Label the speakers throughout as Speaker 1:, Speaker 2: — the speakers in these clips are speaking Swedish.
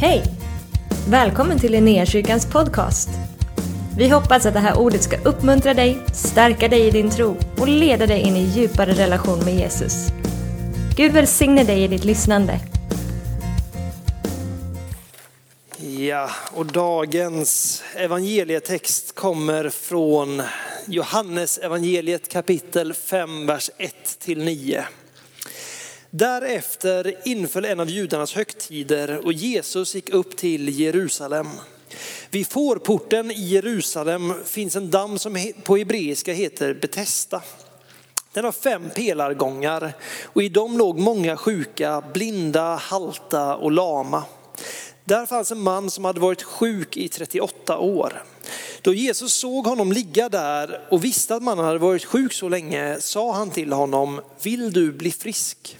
Speaker 1: Hej! Välkommen till Linnéakyrkans podcast. Vi hoppas att det här ordet ska uppmuntra dig, stärka dig i din tro och leda dig in i djupare relation med Jesus. Gud välsigne dig i ditt lyssnande.
Speaker 2: Ja, och dagens evangelietext kommer från Johannes evangeliet kapitel 5, vers 1 till 9. Därefter inföll en av judarnas högtider och Jesus gick upp till Jerusalem. Vid fårporten i Jerusalem finns en damm som på hebreiska heter Betesda. Den har fem pelargångar och i dem låg många sjuka, blinda, halta och lama. Där fanns en man som hade varit sjuk i 38 år. Då Jesus såg honom ligga där och visste att mannen hade varit sjuk så länge sa han till honom, vill du bli frisk?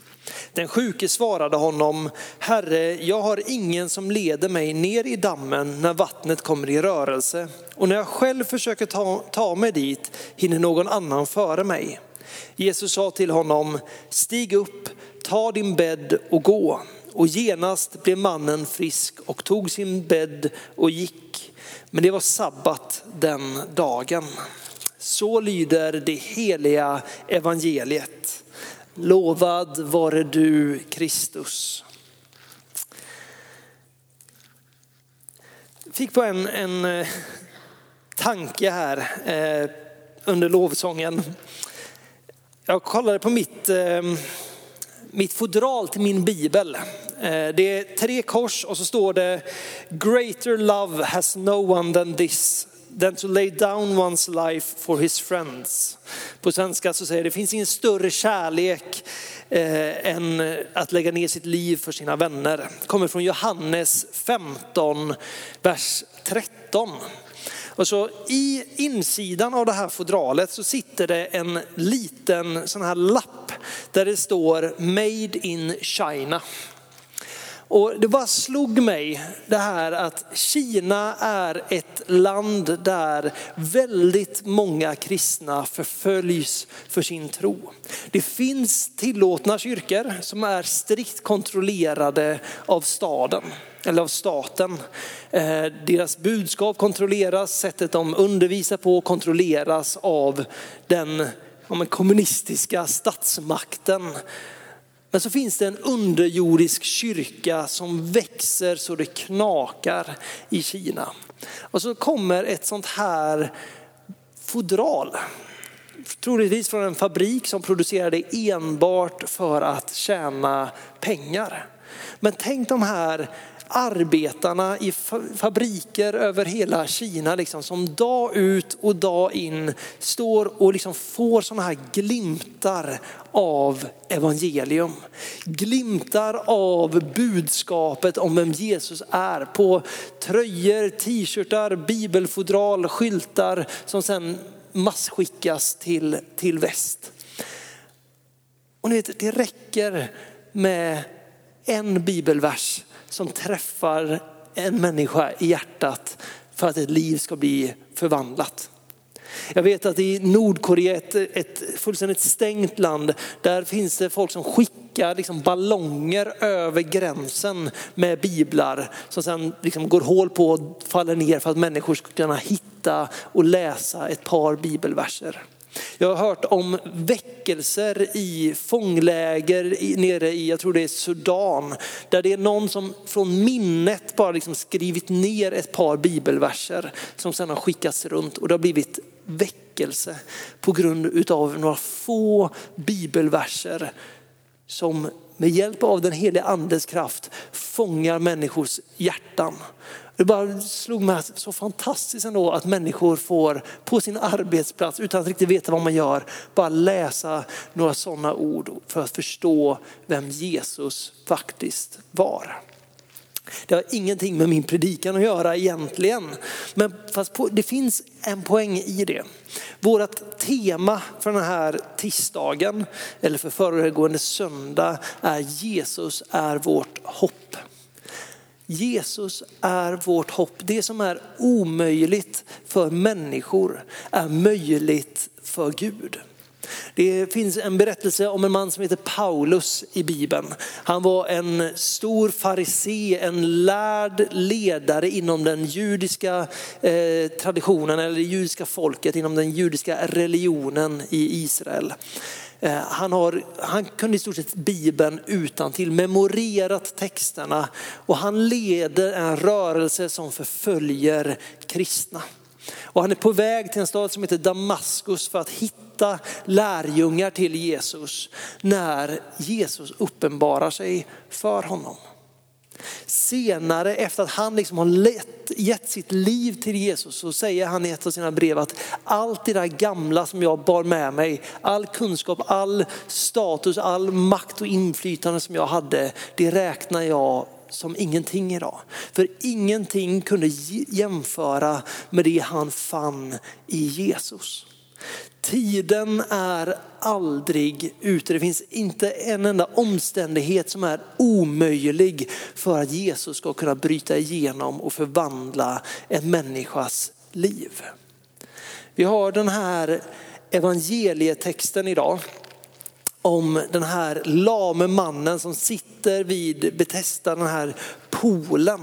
Speaker 2: Den sjuke svarade honom, Herre, jag har ingen som leder mig ner i dammen när vattnet kommer i rörelse. Och när jag själv försöker ta, ta mig dit hinner någon annan före mig. Jesus sa till honom, stig upp, ta din bädd och gå. Och genast blev mannen frisk och tog sin bädd och gick. Men det var sabbat den dagen. Så lyder det heliga evangeliet. Lovad vare du Kristus. Fick på en, en eh, tanke här eh, under lovsången. Jag kollade på mitt, eh, mitt fodral till min bibel. Eh, det är tre kors och så står det Greater love has no one than this than to lay down one's life for his friends. På svenska så säger det, det finns ingen större kärlek eh, än att lägga ner sitt liv för sina vänner. Kommer från Johannes 15, vers 13. Och så I insidan av det här fodralet så sitter det en liten sån här lapp där det står Made in China. Och det bara slog mig det här att Kina är ett land där väldigt många kristna förföljs för sin tro. Det finns tillåtna kyrkor som är strikt kontrollerade av staden eller av staten. Eh, deras budskap kontrolleras, sättet de undervisar på kontrolleras av den kommunistiska statsmakten. Men så finns det en underjordisk kyrka som växer så det knakar i Kina. Och så kommer ett sånt här fodral. Troligtvis från en fabrik som producerade enbart för att tjäna pengar. Men tänk de här arbetarna i fabriker över hela Kina liksom, som dag ut och dag in står och liksom får sådana här glimtar av evangelium. Glimtar av budskapet om vem Jesus är på tröjor, t-shirtar, bibelfodral, skyltar som sen massskickas till, till väst. Och ni vet, det räcker med en bibelvers som träffar en människa i hjärtat för att ett liv ska bli förvandlat. Jag vet att i Nordkorea, ett, ett fullständigt stängt land, där finns det folk som skickar liksom ballonger över gränsen med biblar som sen liksom går hål på och faller ner för att människor ska kunna hitta och läsa ett par bibelverser. Jag har hört om väckelser i fångläger nere i, jag tror det är Sudan, där det är någon som från minnet bara liksom skrivit ner ett par bibelverser som sedan har skickats runt och det har blivit väckelse på grund av några få bibelverser som med hjälp av den heliga andes kraft fångar människors hjärtan. Det bara slog mig så fantastiskt ändå att människor får på sin arbetsplats utan att riktigt veta vad man gör, bara läsa några sådana ord för att förstå vem Jesus faktiskt var. Det har ingenting med min predikan att göra egentligen. Men fast på, det finns en poäng i det. Vårt tema för den här tisdagen, eller för föregående söndag, är Jesus är vårt hopp. Jesus är vårt hopp. Det som är omöjligt för människor är möjligt för Gud. Det finns en berättelse om en man som heter Paulus i Bibeln. Han var en stor farisé, en lärd ledare inom den judiska eh, traditionen eller det judiska folket, inom den judiska religionen i Israel. Eh, han, har, han kunde i stort sett Bibeln utan till memorerat texterna och han leder en rörelse som förföljer kristna. Och han är på väg till en stad som heter Damaskus för att hitta lärjungar till Jesus när Jesus uppenbarar sig för honom. Senare efter att han liksom har lett, gett sitt liv till Jesus så säger han i ett av sina brev att allt det där gamla som jag bar med mig, all kunskap, all status, all makt och inflytande som jag hade, det räknar jag som ingenting idag. För ingenting kunde jämföra med det han fann i Jesus. Tiden är aldrig ute. Det finns inte en enda omständighet som är omöjlig för att Jesus ska kunna bryta igenom och förvandla en människas liv. Vi har den här evangelietexten idag om den här lame mannen som sitter vid Betesda, den här poolen.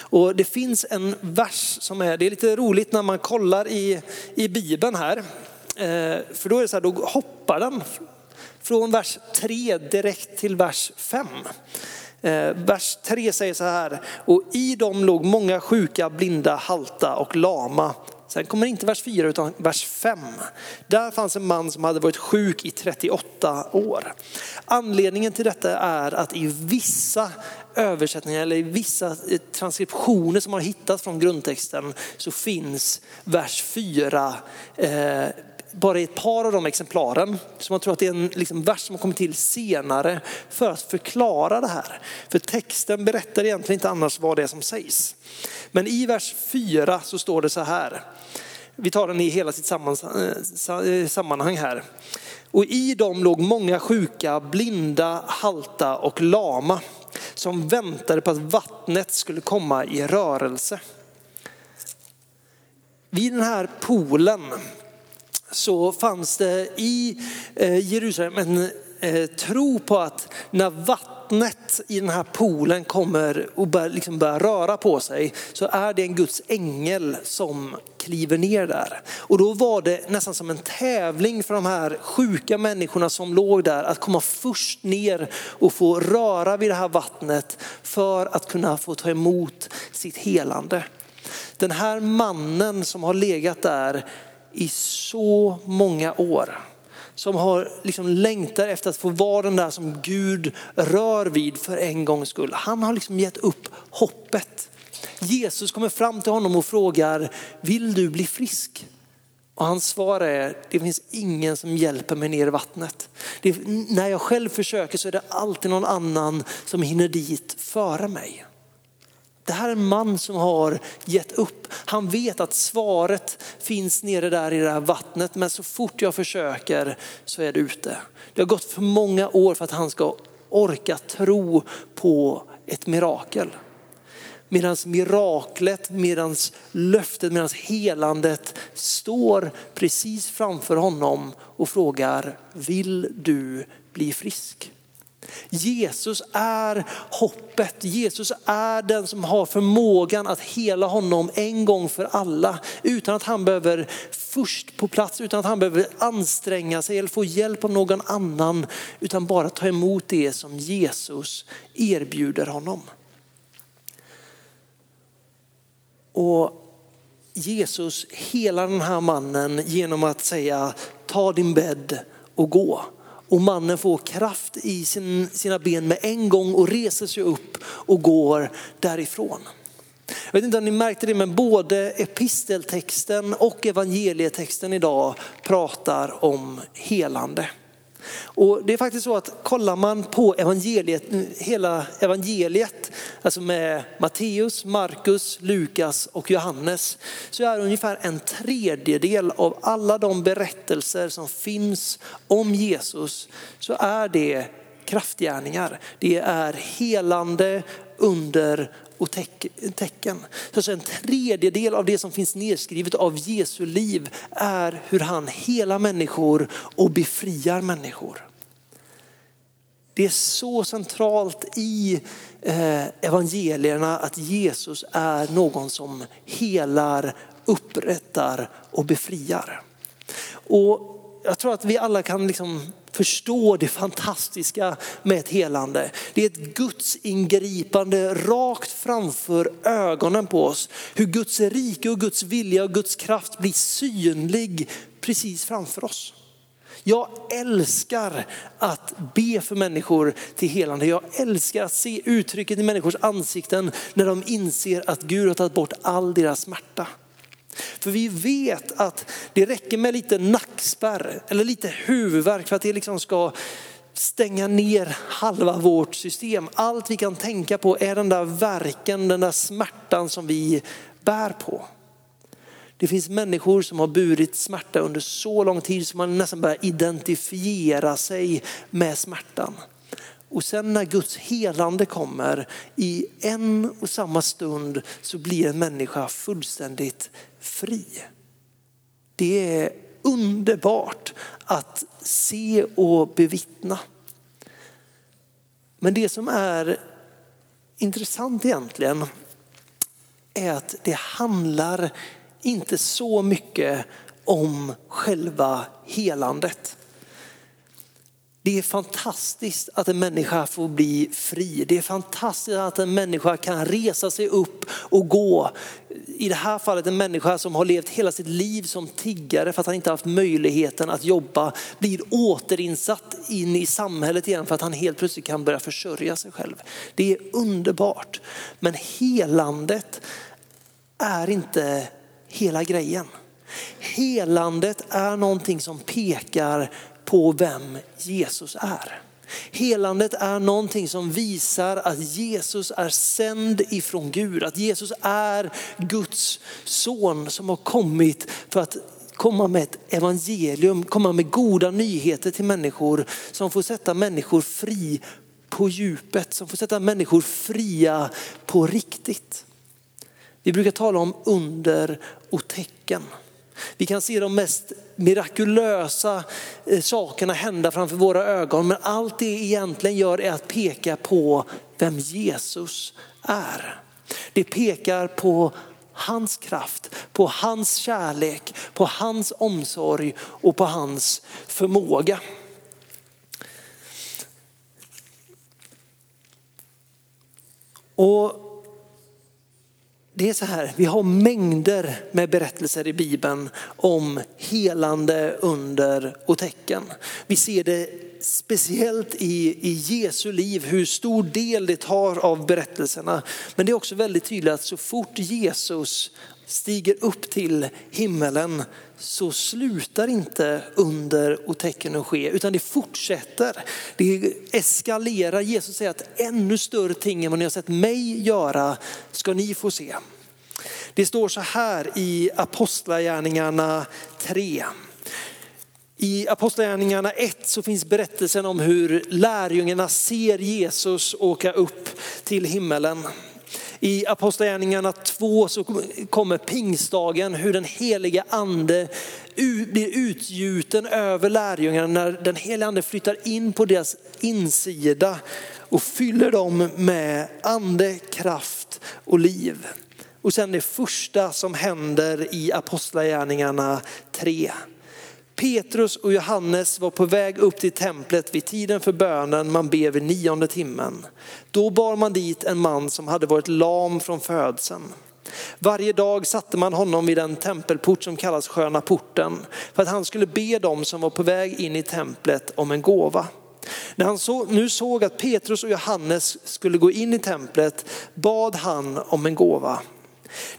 Speaker 2: Och det finns en vers som är, det är lite roligt när man kollar i, i Bibeln här. Eh, för då är det så här, då hoppar den från vers 3 direkt till vers 5. Eh, vers 3 säger så här, och i dem låg många sjuka, blinda, halta och lama Sen kommer inte vers 4 utan vers 5. Där fanns en man som hade varit sjuk i 38 år. Anledningen till detta är att i vissa översättningar eller i vissa eh, transkriptioner som har hittats från grundtexten så finns vers 4 eh, bara i ett par av de exemplaren. Så man tror att det är en liksom vers som har kommit till senare för att förklara det här. För texten berättar egentligen inte annars vad det är som sägs. Men i vers 4 så står det så här. Vi tar den i hela sitt eh, sammanhang här. Och i dem låg många sjuka, blinda, halta och lama som väntade på att vattnet skulle komma i rörelse. Vid den här poolen så fanns det i eh, Jerusalem en eh, tro på att när vattnet i den här poolen kommer och börjar, liksom börjar röra på sig så är det en Guds ängel som kliver ner där. Och då var det nästan som en tävling för de här sjuka människorna som låg där att komma först ner och få röra vid det här vattnet för att kunna få ta emot sitt helande. Den här mannen som har legat där i så många år. Som har liksom längtar efter att få vara den där som Gud rör vid för en gångs skull. Han har liksom gett upp hoppet. Jesus kommer fram till honom och frågar, vill du bli frisk? Och hans svar är, det finns ingen som hjälper mig ner i vattnet. Det, när jag själv försöker så är det alltid någon annan som hinner dit före mig. Det här är en man som har gett upp. Han vet att svaret finns nere där i det här vattnet, men så fort jag försöker så är det ute. Det har gått för många år för att han ska orka tro på ett mirakel. Medan miraklet, medan löftet, medan helandet står precis framför honom och frågar, vill du bli frisk? Jesus är hoppet. Jesus är den som har förmågan att hela honom en gång för alla. Utan att han behöver först på plats, utan att han behöver anstränga sig eller få hjälp av någon annan. Utan bara ta emot det som Jesus erbjuder honom. Och Jesus helar den här mannen genom att säga ta din bädd och gå. Och mannen får kraft i sin, sina ben med en gång och reser sig upp och går därifrån. Jag vet inte om ni märkte det, men både episteltexten och evangelietexten idag pratar om helande. Och det är faktiskt så att kollar man på evangeliet, hela evangeliet, alltså med Matteus, Markus, Lukas och Johannes, så är ungefär en tredjedel av alla de berättelser som finns om Jesus, så är det kraftgärningar. Det är helande, under och tecken. Så en tredjedel av det som finns nedskrivet av Jesu liv är hur han hela människor och befriar människor. Det är så centralt i eh, evangelierna att Jesus är någon som helar, upprättar och befriar. Och jag tror att vi alla kan liksom förstå det fantastiska med ett helande. Det är ett Guds ingripande rakt framför ögonen på oss. Hur Guds rike och Guds vilja och Guds kraft blir synlig precis framför oss. Jag älskar att be för människor till helande. Jag älskar att se uttrycket i människors ansikten när de inser att Gud har tagit bort all deras smärta. För vi vet att det räcker med lite nackspärr eller lite huvudvärk för att det liksom ska stänga ner halva vårt system. Allt vi kan tänka på är den där verken, den där smärtan som vi bär på. Det finns människor som har burit smärta under så lång tid som man nästan börjar identifiera sig med smärtan. Och sen när Guds helande kommer i en och samma stund så blir en människa fullständigt fri. Det är underbart att se och bevittna. Men det som är intressant egentligen är att det handlar inte så mycket om själva helandet. Det är fantastiskt att en människa får bli fri. Det är fantastiskt att en människa kan resa sig upp och gå. I det här fallet en människa som har levt hela sitt liv som tiggare för att han inte haft möjligheten att jobba blir återinsatt in i samhället igen för att han helt plötsligt kan börja försörja sig själv. Det är underbart. Men helandet är inte hela grejen. Helandet är någonting som pekar på vem Jesus är. Helandet är någonting som visar att Jesus är sänd ifrån Gud, att Jesus är Guds son som har kommit för att komma med ett evangelium, komma med goda nyheter till människor som får sätta människor fri på djupet, som får sätta människor fria på riktigt. Vi brukar tala om under och tecken. Vi kan se de mest mirakulösa eh, sakerna hända framför våra ögon, men allt det egentligen gör är att peka på vem Jesus är. Det pekar på hans kraft, på hans kärlek, på hans omsorg och på hans förmåga. Och det är så här, vi har mängder med berättelser i Bibeln om helande under och tecken. Vi ser det speciellt i, i Jesu liv, hur stor del det tar av berättelserna. Men det är också väldigt tydligt att så fort Jesus stiger upp till himmelen så slutar inte under och tecken att ske, utan det fortsätter. Det eskalerar. Jesus säger att ännu större ting än vad ni har sett mig göra ska ni få se. Det står så här i Apostlagärningarna 3. I Apostlagärningarna 1 så finns berättelsen om hur lärjungarna ser Jesus åka upp till himmelen. I Apostlagärningarna 2 så kommer pingstdagen, hur den heliga ande blir utgjuten över lärjungarna när den heliga ande flyttar in på deras insida och fyller dem med ande, kraft och liv. Och sen det första som händer i Apostlagärningarna 3. Petrus och Johannes var på väg upp till templet vid tiden för bönen man ber vid nionde timmen. Då bar man dit en man som hade varit lam från födseln. Varje dag satte man honom vid den tempelport som kallas sköna porten för att han skulle be dem som var på väg in i templet om en gåva. När han så, nu såg att Petrus och Johannes skulle gå in i templet bad han om en gåva.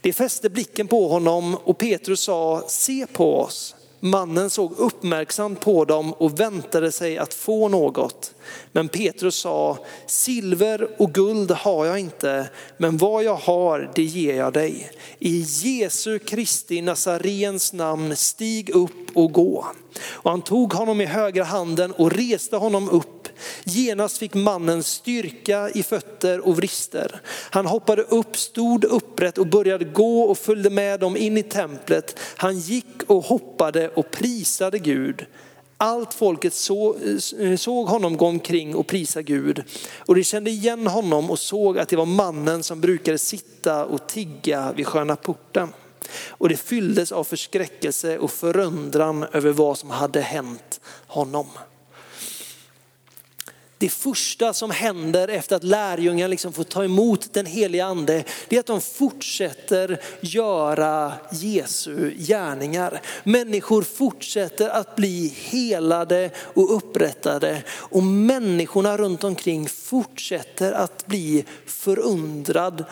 Speaker 2: De fäste blicken på honom och Petrus sa, se på oss. Mannen såg uppmärksamt på dem och väntade sig att få något. Men Petrus sa, silver och guld har jag inte, men vad jag har det ger jag dig. I Jesu Kristi Nazarens namn stig upp och gå. Och han tog honom i högra handen och reste honom upp Genast fick mannen styrka i fötter och vrister. Han hoppade upp, stod upprätt och började gå och följde med dem in i templet. Han gick och hoppade och prisade Gud. Allt folket eh, såg honom gå omkring och prisa Gud. Och de kände igen honom och såg att det var mannen som brukade sitta och tigga vid sköna porten. Och det fylldes av förskräckelse och förundran över vad som hade hänt honom. Det första som händer efter att lärjungarna liksom får ta emot den heliga ande, det är att de fortsätter göra Jesu gärningar. Människor fortsätter att bli helade och upprättade och människorna runt omkring fortsätter att bli förundrad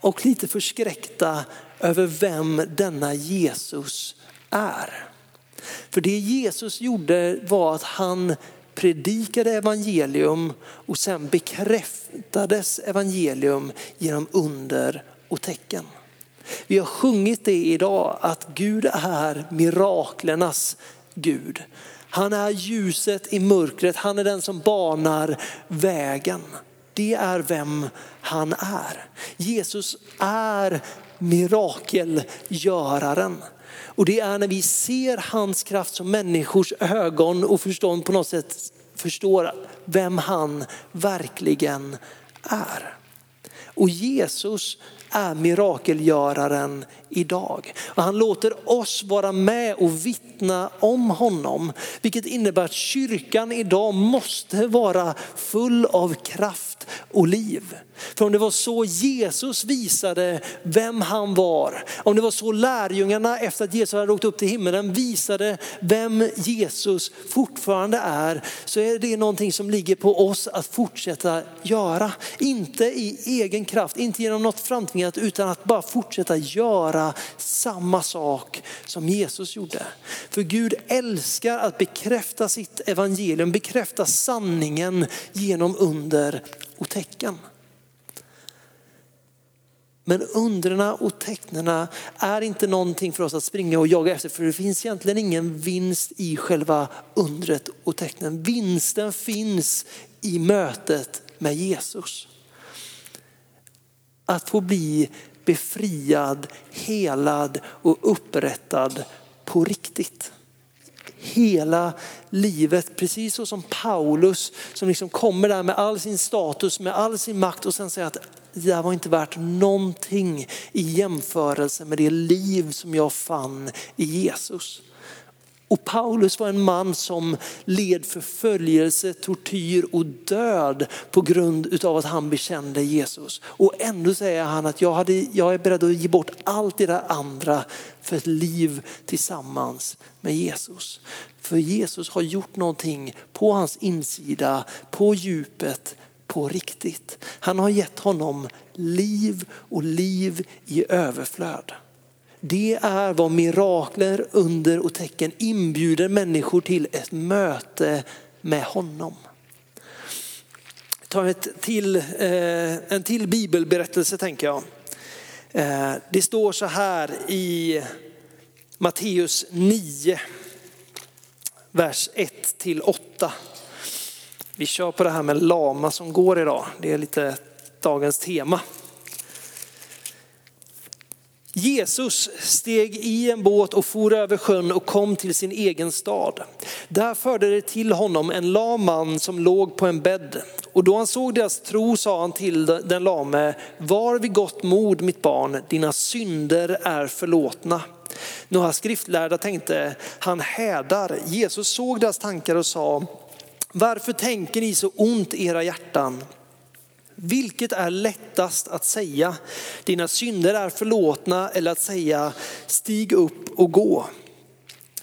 Speaker 2: och lite förskräckta över vem denna Jesus är. För det Jesus gjorde var att han predikade evangelium och sen bekräftades evangelium genom under och tecken. Vi har sjungit det idag att Gud är miraklernas Gud. Han är ljuset i mörkret, han är den som banar vägen. Det är vem han är. Jesus är mirakelgöraren. Och det är när vi ser hans kraft som människors ögon och förstånd på något sätt förstår vem han verkligen är. Och Jesus är mirakelgöraren idag. Och han låter oss vara med och vittna om honom. Vilket innebär att kyrkan idag måste vara full av kraft och liv. För om det var så Jesus visade vem han var, om det var så lärjungarna efter att Jesus hade åkt upp till himmelen visade vem Jesus fortfarande är, så är det någonting som ligger på oss att fortsätta göra. Inte i egen kraft, inte genom något framtvingat, utan att bara fortsätta göra samma sak som Jesus gjorde. För Gud älskar att bekräfta sitt evangelium, bekräfta sanningen genom under och tecken. Men undrena och tecknena är inte någonting för oss att springa och jaga efter för det finns egentligen ingen vinst i själva undret och tecknen. Vinsten finns i mötet med Jesus. Att få bli befriad, helad och upprättad på riktigt. Hela livet, precis så som Paulus som liksom kommer där med all sin status, med all sin makt och sen säger att det här var inte värt någonting i jämförelse med det liv som jag fann i Jesus. Och Paulus var en man som led förföljelse, tortyr och död på grund av att han bekände Jesus. Och ändå säger han att jag, hade, jag är beredd att ge bort allt det där andra för ett liv tillsammans med Jesus. För Jesus har gjort någonting på hans insida, på djupet, på riktigt. Han har gett honom liv och liv i överflöd. Det är vad mirakler, under och tecken inbjuder människor till ett möte med honom. Ta tar ett till, eh, en till bibelberättelse tänker jag. Eh, det står så här i Matteus 9, vers 1 till 8. Vi kör på det här med lama som går idag. Det är lite dagens tema. Jesus steg i en båt och for över sjön och kom till sin egen stad. Där förde det till honom en lam man som låg på en bädd. Och då han såg deras tro sa han till den lame, var vid gott mod mitt barn, dina synder är förlåtna. Några skriftlärda tänkte, han hädar. Jesus såg deras tankar och sa, varför tänker ni så ont i era hjärtan? Vilket är lättast att säga, dina synder är förlåtna eller att säga, stig upp och gå.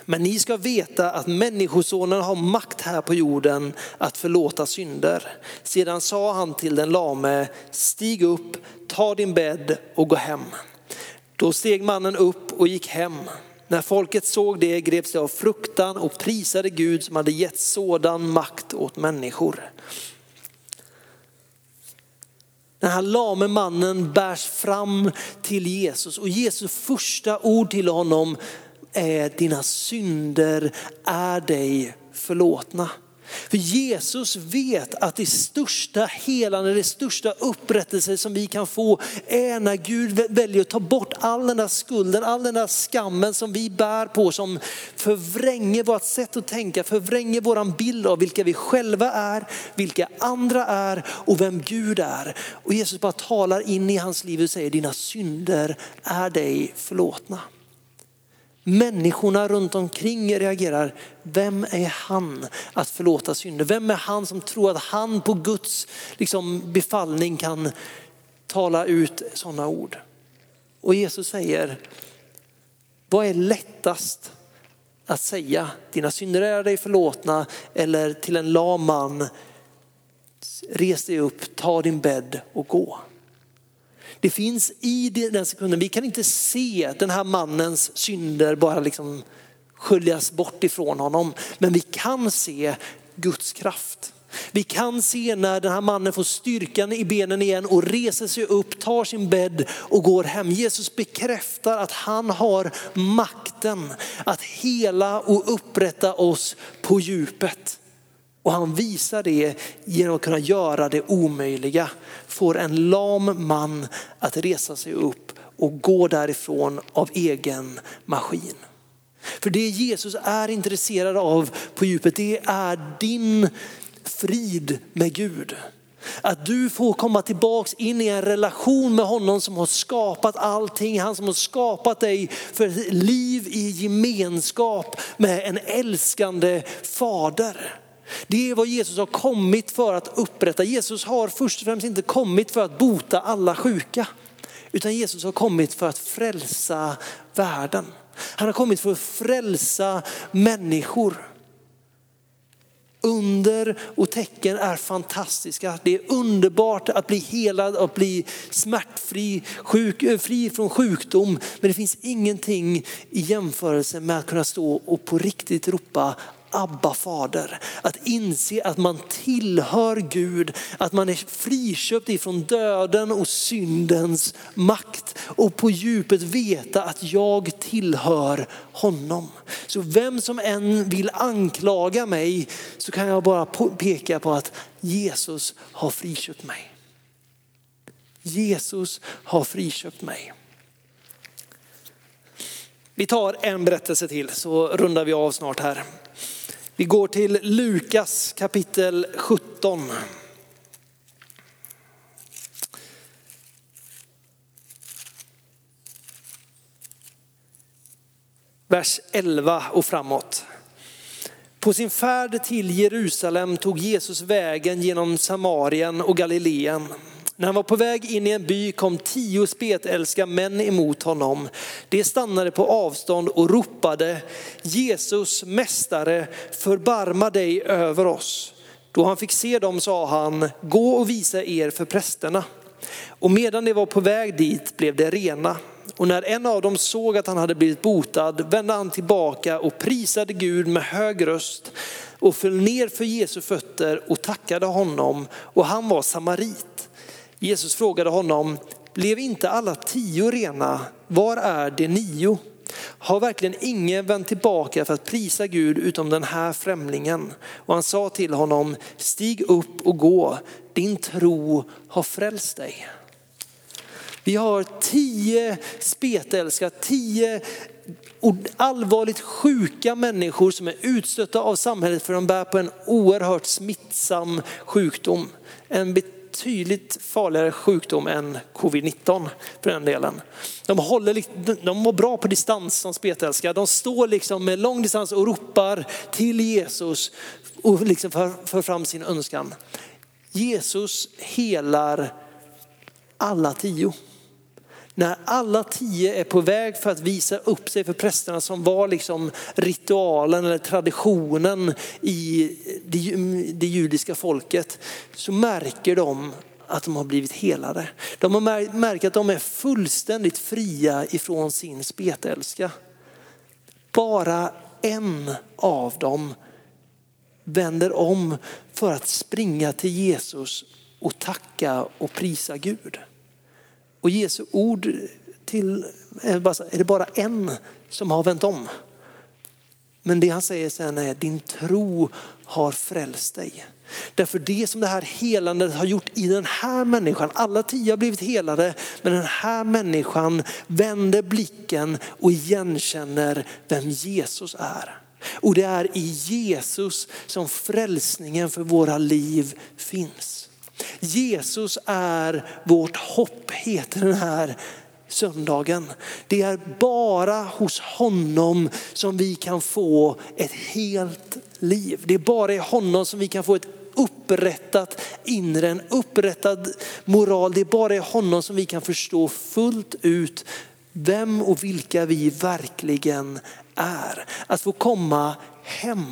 Speaker 2: Men ni ska veta att människosonen har makt här på jorden att förlåta synder. Sedan sa han till den lame, stig upp, ta din bädd och gå hem. Då steg mannen upp och gick hem. När folket såg det greps de av fruktan och prisade Gud som hade gett sådan makt åt människor. Den här lame mannen bärs fram till Jesus och Jesus första ord till honom är dina synder är dig förlåtna. För Jesus vet att det största helande, det största upprättelse som vi kan få är när Gud väljer att ta bort all den där skulden, all den där skammen som vi bär på som förvränger vårt sätt att tänka, förvränger våran bild av vilka vi själva är, vilka andra är och vem Gud är. Och Jesus bara talar in i hans liv och säger dina synder är dig förlåtna. Människorna runt omkring reagerar, vem är han att förlåta synder? Vem är han som tror att han på Guds liksom, befallning kan tala ut sådana ord? Och Jesus säger, vad är lättast att säga? Dina synder är dig förlåtna eller till en lam man, res dig upp, ta din bädd och gå. Det finns i den sekunden, vi kan inte se den här mannens synder bara liksom sköljas bort ifrån honom. Men vi kan se Guds kraft. Vi kan se när den här mannen får styrkan i benen igen och reser sig upp, tar sin bädd och går hem. Jesus bekräftar att han har makten att hela och upprätta oss på djupet. Och han visar det genom att kunna göra det omöjliga. Får en lam man att resa sig upp och gå därifrån av egen maskin. För det Jesus är intresserad av på djupet, det är din frid med Gud. Att du får komma tillbaks in i en relation med honom som har skapat allting. Han som har skapat dig för ett liv i gemenskap med en älskande fader. Det är vad Jesus har kommit för att upprätta. Jesus har först och främst inte kommit för att bota alla sjuka. Utan Jesus har kommit för att frälsa världen. Han har kommit för att frälsa människor. Under och tecken är fantastiska. Det är underbart att bli helad, att bli smärtfri, sjuk, eh, fri från sjukdom. Men det finns ingenting i jämförelse med att kunna stå och på riktigt ropa Abba fader. Att inse att man tillhör Gud, att man är friköpt ifrån döden och syndens makt. Och på djupet veta att jag tillhör honom. Så vem som än vill anklaga mig så kan jag bara peka på att Jesus har friköpt mig. Jesus har friköpt mig. Vi tar en berättelse till så rundar vi av snart här. Vi går till Lukas kapitel 17. Vers 11 och framåt. På sin färd till Jerusalem tog Jesus vägen genom Samarien och Galileen. När han var på väg in i en by kom tio spetälska män emot honom. De stannade på avstånd och ropade Jesus mästare förbarma dig över oss. Då han fick se dem sa han gå och visa er för prästerna. Och medan de var på väg dit blev de rena. Och när en av dem såg att han hade blivit botad vände han tillbaka och prisade Gud med hög röst och föll ner för Jesu fötter och tackade honom och han var samarit. Jesus frågade honom, blev inte alla tio rena? Var är de nio? Har verkligen ingen vänt tillbaka för att prisa Gud utom den här främlingen? Och han sa till honom, stig upp och gå, din tro har frälst dig. Vi har tio spetälska, tio allvarligt sjuka människor som är utstötta av samhället för de bär på en oerhört smittsam sjukdom. En betydligt farligare sjukdom än covid-19 för den delen. De, håller, de mår bra på distans som spetälska. De står liksom med lång distans och ropar till Jesus och liksom för, för fram sin önskan. Jesus helar alla tio. När alla tio är på väg för att visa upp sig för prästerna som var liksom ritualen eller traditionen i det, judiska folket så märker de att de har blivit helade. De har märkt att de är fullständigt fria ifrån sin spetälska. Bara en av dem vänder om för att springa till Jesus och tacka och prisa Gud. Och Jesu ord till, är det bara en som har vänt om? Men det han säger sen är din tro har frälst dig. Därför det som det här helandet har gjort i den här människan, alla tio har blivit helade, men den här människan vänder blicken och igenkänner vem Jesus är. Och det är i Jesus som frälsningen för våra liv finns. Jesus är vårt hopp, heter den här söndagen. Det är bara hos honom som vi kan få ett helt liv. Det är bara i honom som vi kan få ett upprättat inre, en upprättad moral. Det är bara i honom som vi kan förstå fullt ut vem och vilka vi verkligen är. Att få komma hem,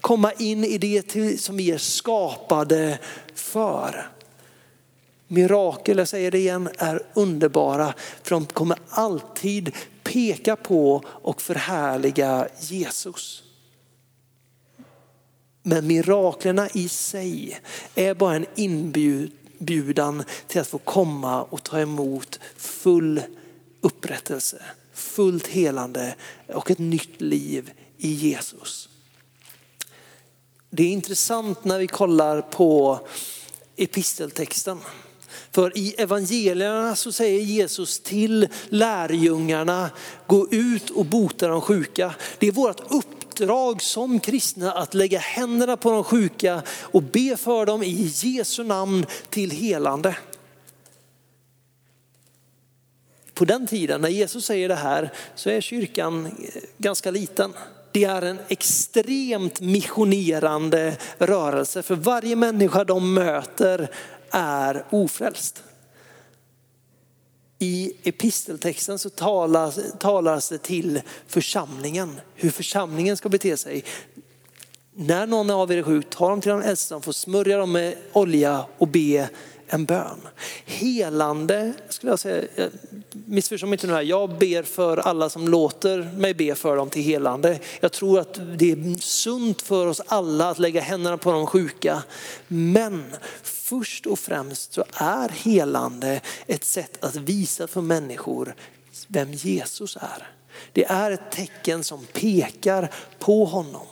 Speaker 2: komma in i det som vi är skapade för. Mirakel, jag säger det igen, är underbara för de kommer alltid peka på och förhärliga Jesus. Men miraklerna i sig är bara en inbjudan till att få komma och ta emot full upprättelse, fullt helande och ett nytt liv i Jesus. Det är intressant när vi kollar på episteltexten. För i evangelierna så säger Jesus till lärjungarna, gå ut och bota de sjuka. Det är vårt uppdrag som kristna att lägga händerna på de sjuka och be för dem i Jesu namn till helande. På den tiden när Jesus säger det här så är kyrkan eh, ganska liten. Det är en extremt missionerande rörelse för varje människa de möter är ofrälst. I episteltexten så talas, talas det till församlingen, hur församlingen ska bete sig. När någon av er är sjuk, ta dem till den äldste som får smörja dem med olja och be en bön. Helande, skulle jag säga, eh, missförstå mig inte nu här, jag ber för alla som låter mig be för dem till helande. Jag tror att det är sunt för oss alla att lägga händerna på de sjuka. Men först och främst så är helande ett sätt att visa för människor vem Jesus är. Det är ett tecken som pekar på honom.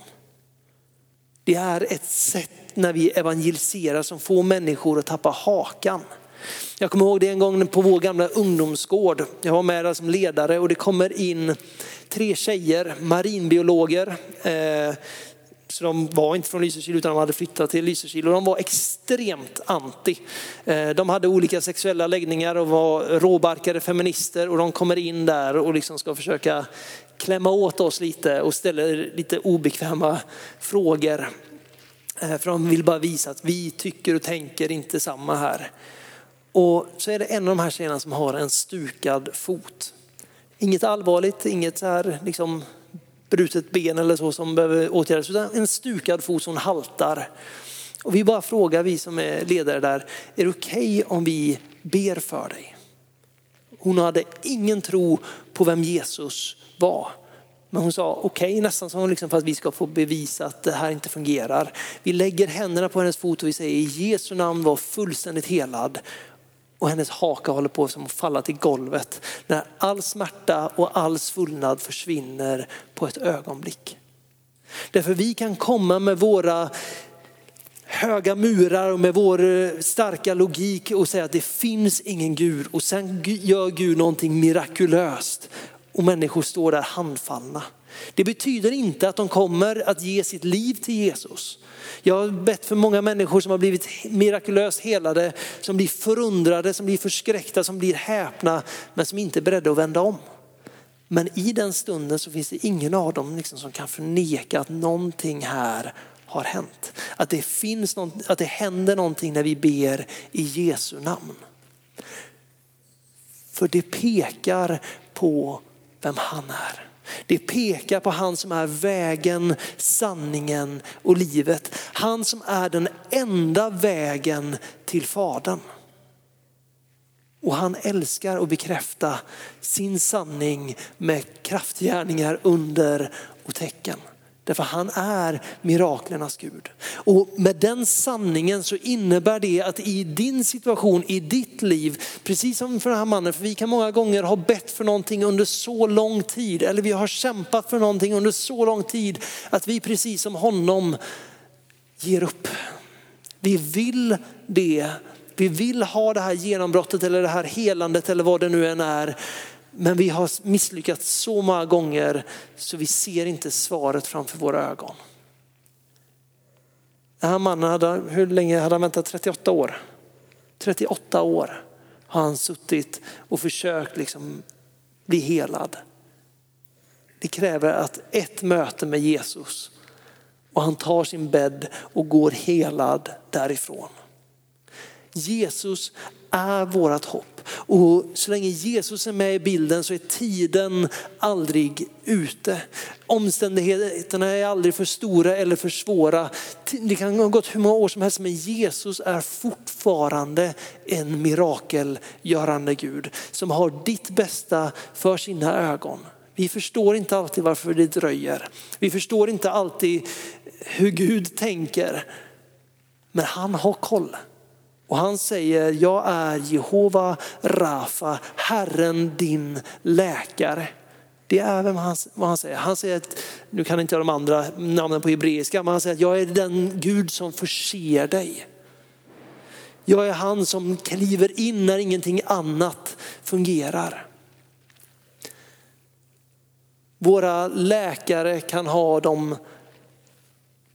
Speaker 2: Det är ett sätt när vi evangeliserar som får människor att tappa hakan. Jag kommer ihåg det en gång på vår gamla ungdomsgård. Jag var med där som ledare och det kommer in tre tjejer, marinbiologer. Eh, så de var inte från Lysekil utan de hade flyttat till Lysekil och de var extremt anti. Eh, de hade olika sexuella läggningar och var råbarkade feminister och de kommer in där och liksom ska försöka klämma åt oss lite och ställer lite obekväma frågor. Eh, för de vill bara visa att vi tycker och tänker inte samma här. Och så är det en av de här tjejerna som har en stukad fot. Inget allvarligt, inget så här liksom brutet ben eller så som behöver åtgärdas, utan en stukad fot som haltar. Och vi bara frågar, vi som är ledare där, är det okej okay om vi ber för dig? Hon hade ingen tro på vem Jesus var. Men hon sa okej, okay, nästan som liksom för att vi ska få bevisa att det här inte fungerar. Vi lägger händerna på hennes fot och vi säger i Jesu namn var fullständigt helad. Och hennes haka håller på som att falla till golvet när all smärta och all svullnad försvinner på ett ögonblick. Därför vi kan komma med våra höga murar och med vår eh, starka logik och säga att det finns ingen Gud och sen gör Gud någonting mirakulöst och människor står där handfallna. Det betyder inte att de kommer att ge sitt liv till Jesus. Jag har bett för många människor som har blivit mirakulöst helade, som blir förundrade, som blir förskräckta, som blir häpna, men som inte är beredda att vända om. Men i den stunden så finns det ingen av dem liksom som kan förneka att någonting här har hänt. Att det, finns något, att det händer någonting när vi ber i Jesu namn. För det pekar på vem han är. Det pekar på han som är vägen, sanningen och livet. Han som är den enda vägen till Fadern. Och han älskar att bekräfta sin sanning med kraftgärningar, under och tecken. Därför han är miraklernas Gud. Och med den sanningen så innebär det att i din situation, i ditt liv, precis som för den här mannen, för vi kan många gånger ha bett för någonting under så lång tid, eller vi har kämpat för någonting under så lång tid, att vi precis som honom ger upp. Vi vill det, vi vill ha det här genombrottet eller det här helandet eller vad det nu än är. Men vi har misslyckats så många gånger så vi ser inte svaret framför våra ögon. Den här mannen, hade, hur länge hade han väntat? 38 år. 38 år har han suttit och försökt liksom bli helad. Det kräver att ett möte med Jesus och han tar sin bädd och går helad därifrån. Jesus är vårt hopp. Och så länge Jesus är med i bilden så är tiden aldrig ute. Omständigheterna är aldrig för stora eller för svåra. Det kan ha gått hur många år som helst men Jesus är fortfarande en mirakelgörande Gud som har ditt bästa för sina ögon. Vi förstår inte alltid varför det dröjer. Vi förstår inte alltid hur Gud tänker. Men han har koll. Och han säger, jag är Jehova Rafa, Herren din läkare. Det är vem han, vad han säger. Han säger att, nu kan inte jag de andra namnen på hebreiska, men han säger att jag är den Gud som förser dig. Jag är han som kliver in när ingenting annat fungerar. Våra läkare kan ha de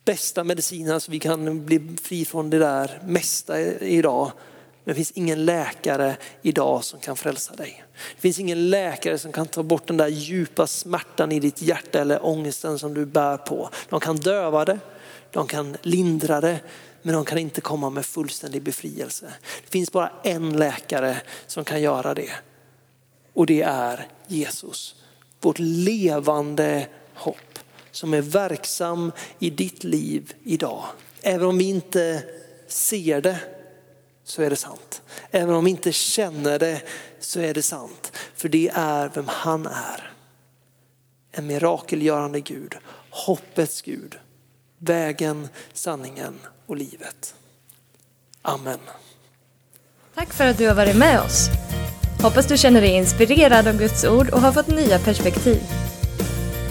Speaker 2: bästa medicinerna så vi kan bli fri från det där mesta idag. Men det finns ingen läkare idag som kan frälsa dig. Det finns ingen läkare som kan ta bort den där djupa smärtan i ditt hjärta eller ångesten som du bär på. De kan döva det, de kan lindra det, men de kan inte komma med fullständig befrielse. Det finns bara en läkare som kan göra det och det är Jesus. Vårt levande hopp som är verksam i ditt liv idag. Även om vi inte ser det så är det sant. Även om vi inte känner det så är det sant. För det är vem han är. En mirakelgörande Gud, hoppets Gud, vägen, sanningen och livet. Amen.
Speaker 1: Tack för att du har varit med oss. Hoppas du känner dig inspirerad av Guds ord och har fått nya perspektiv.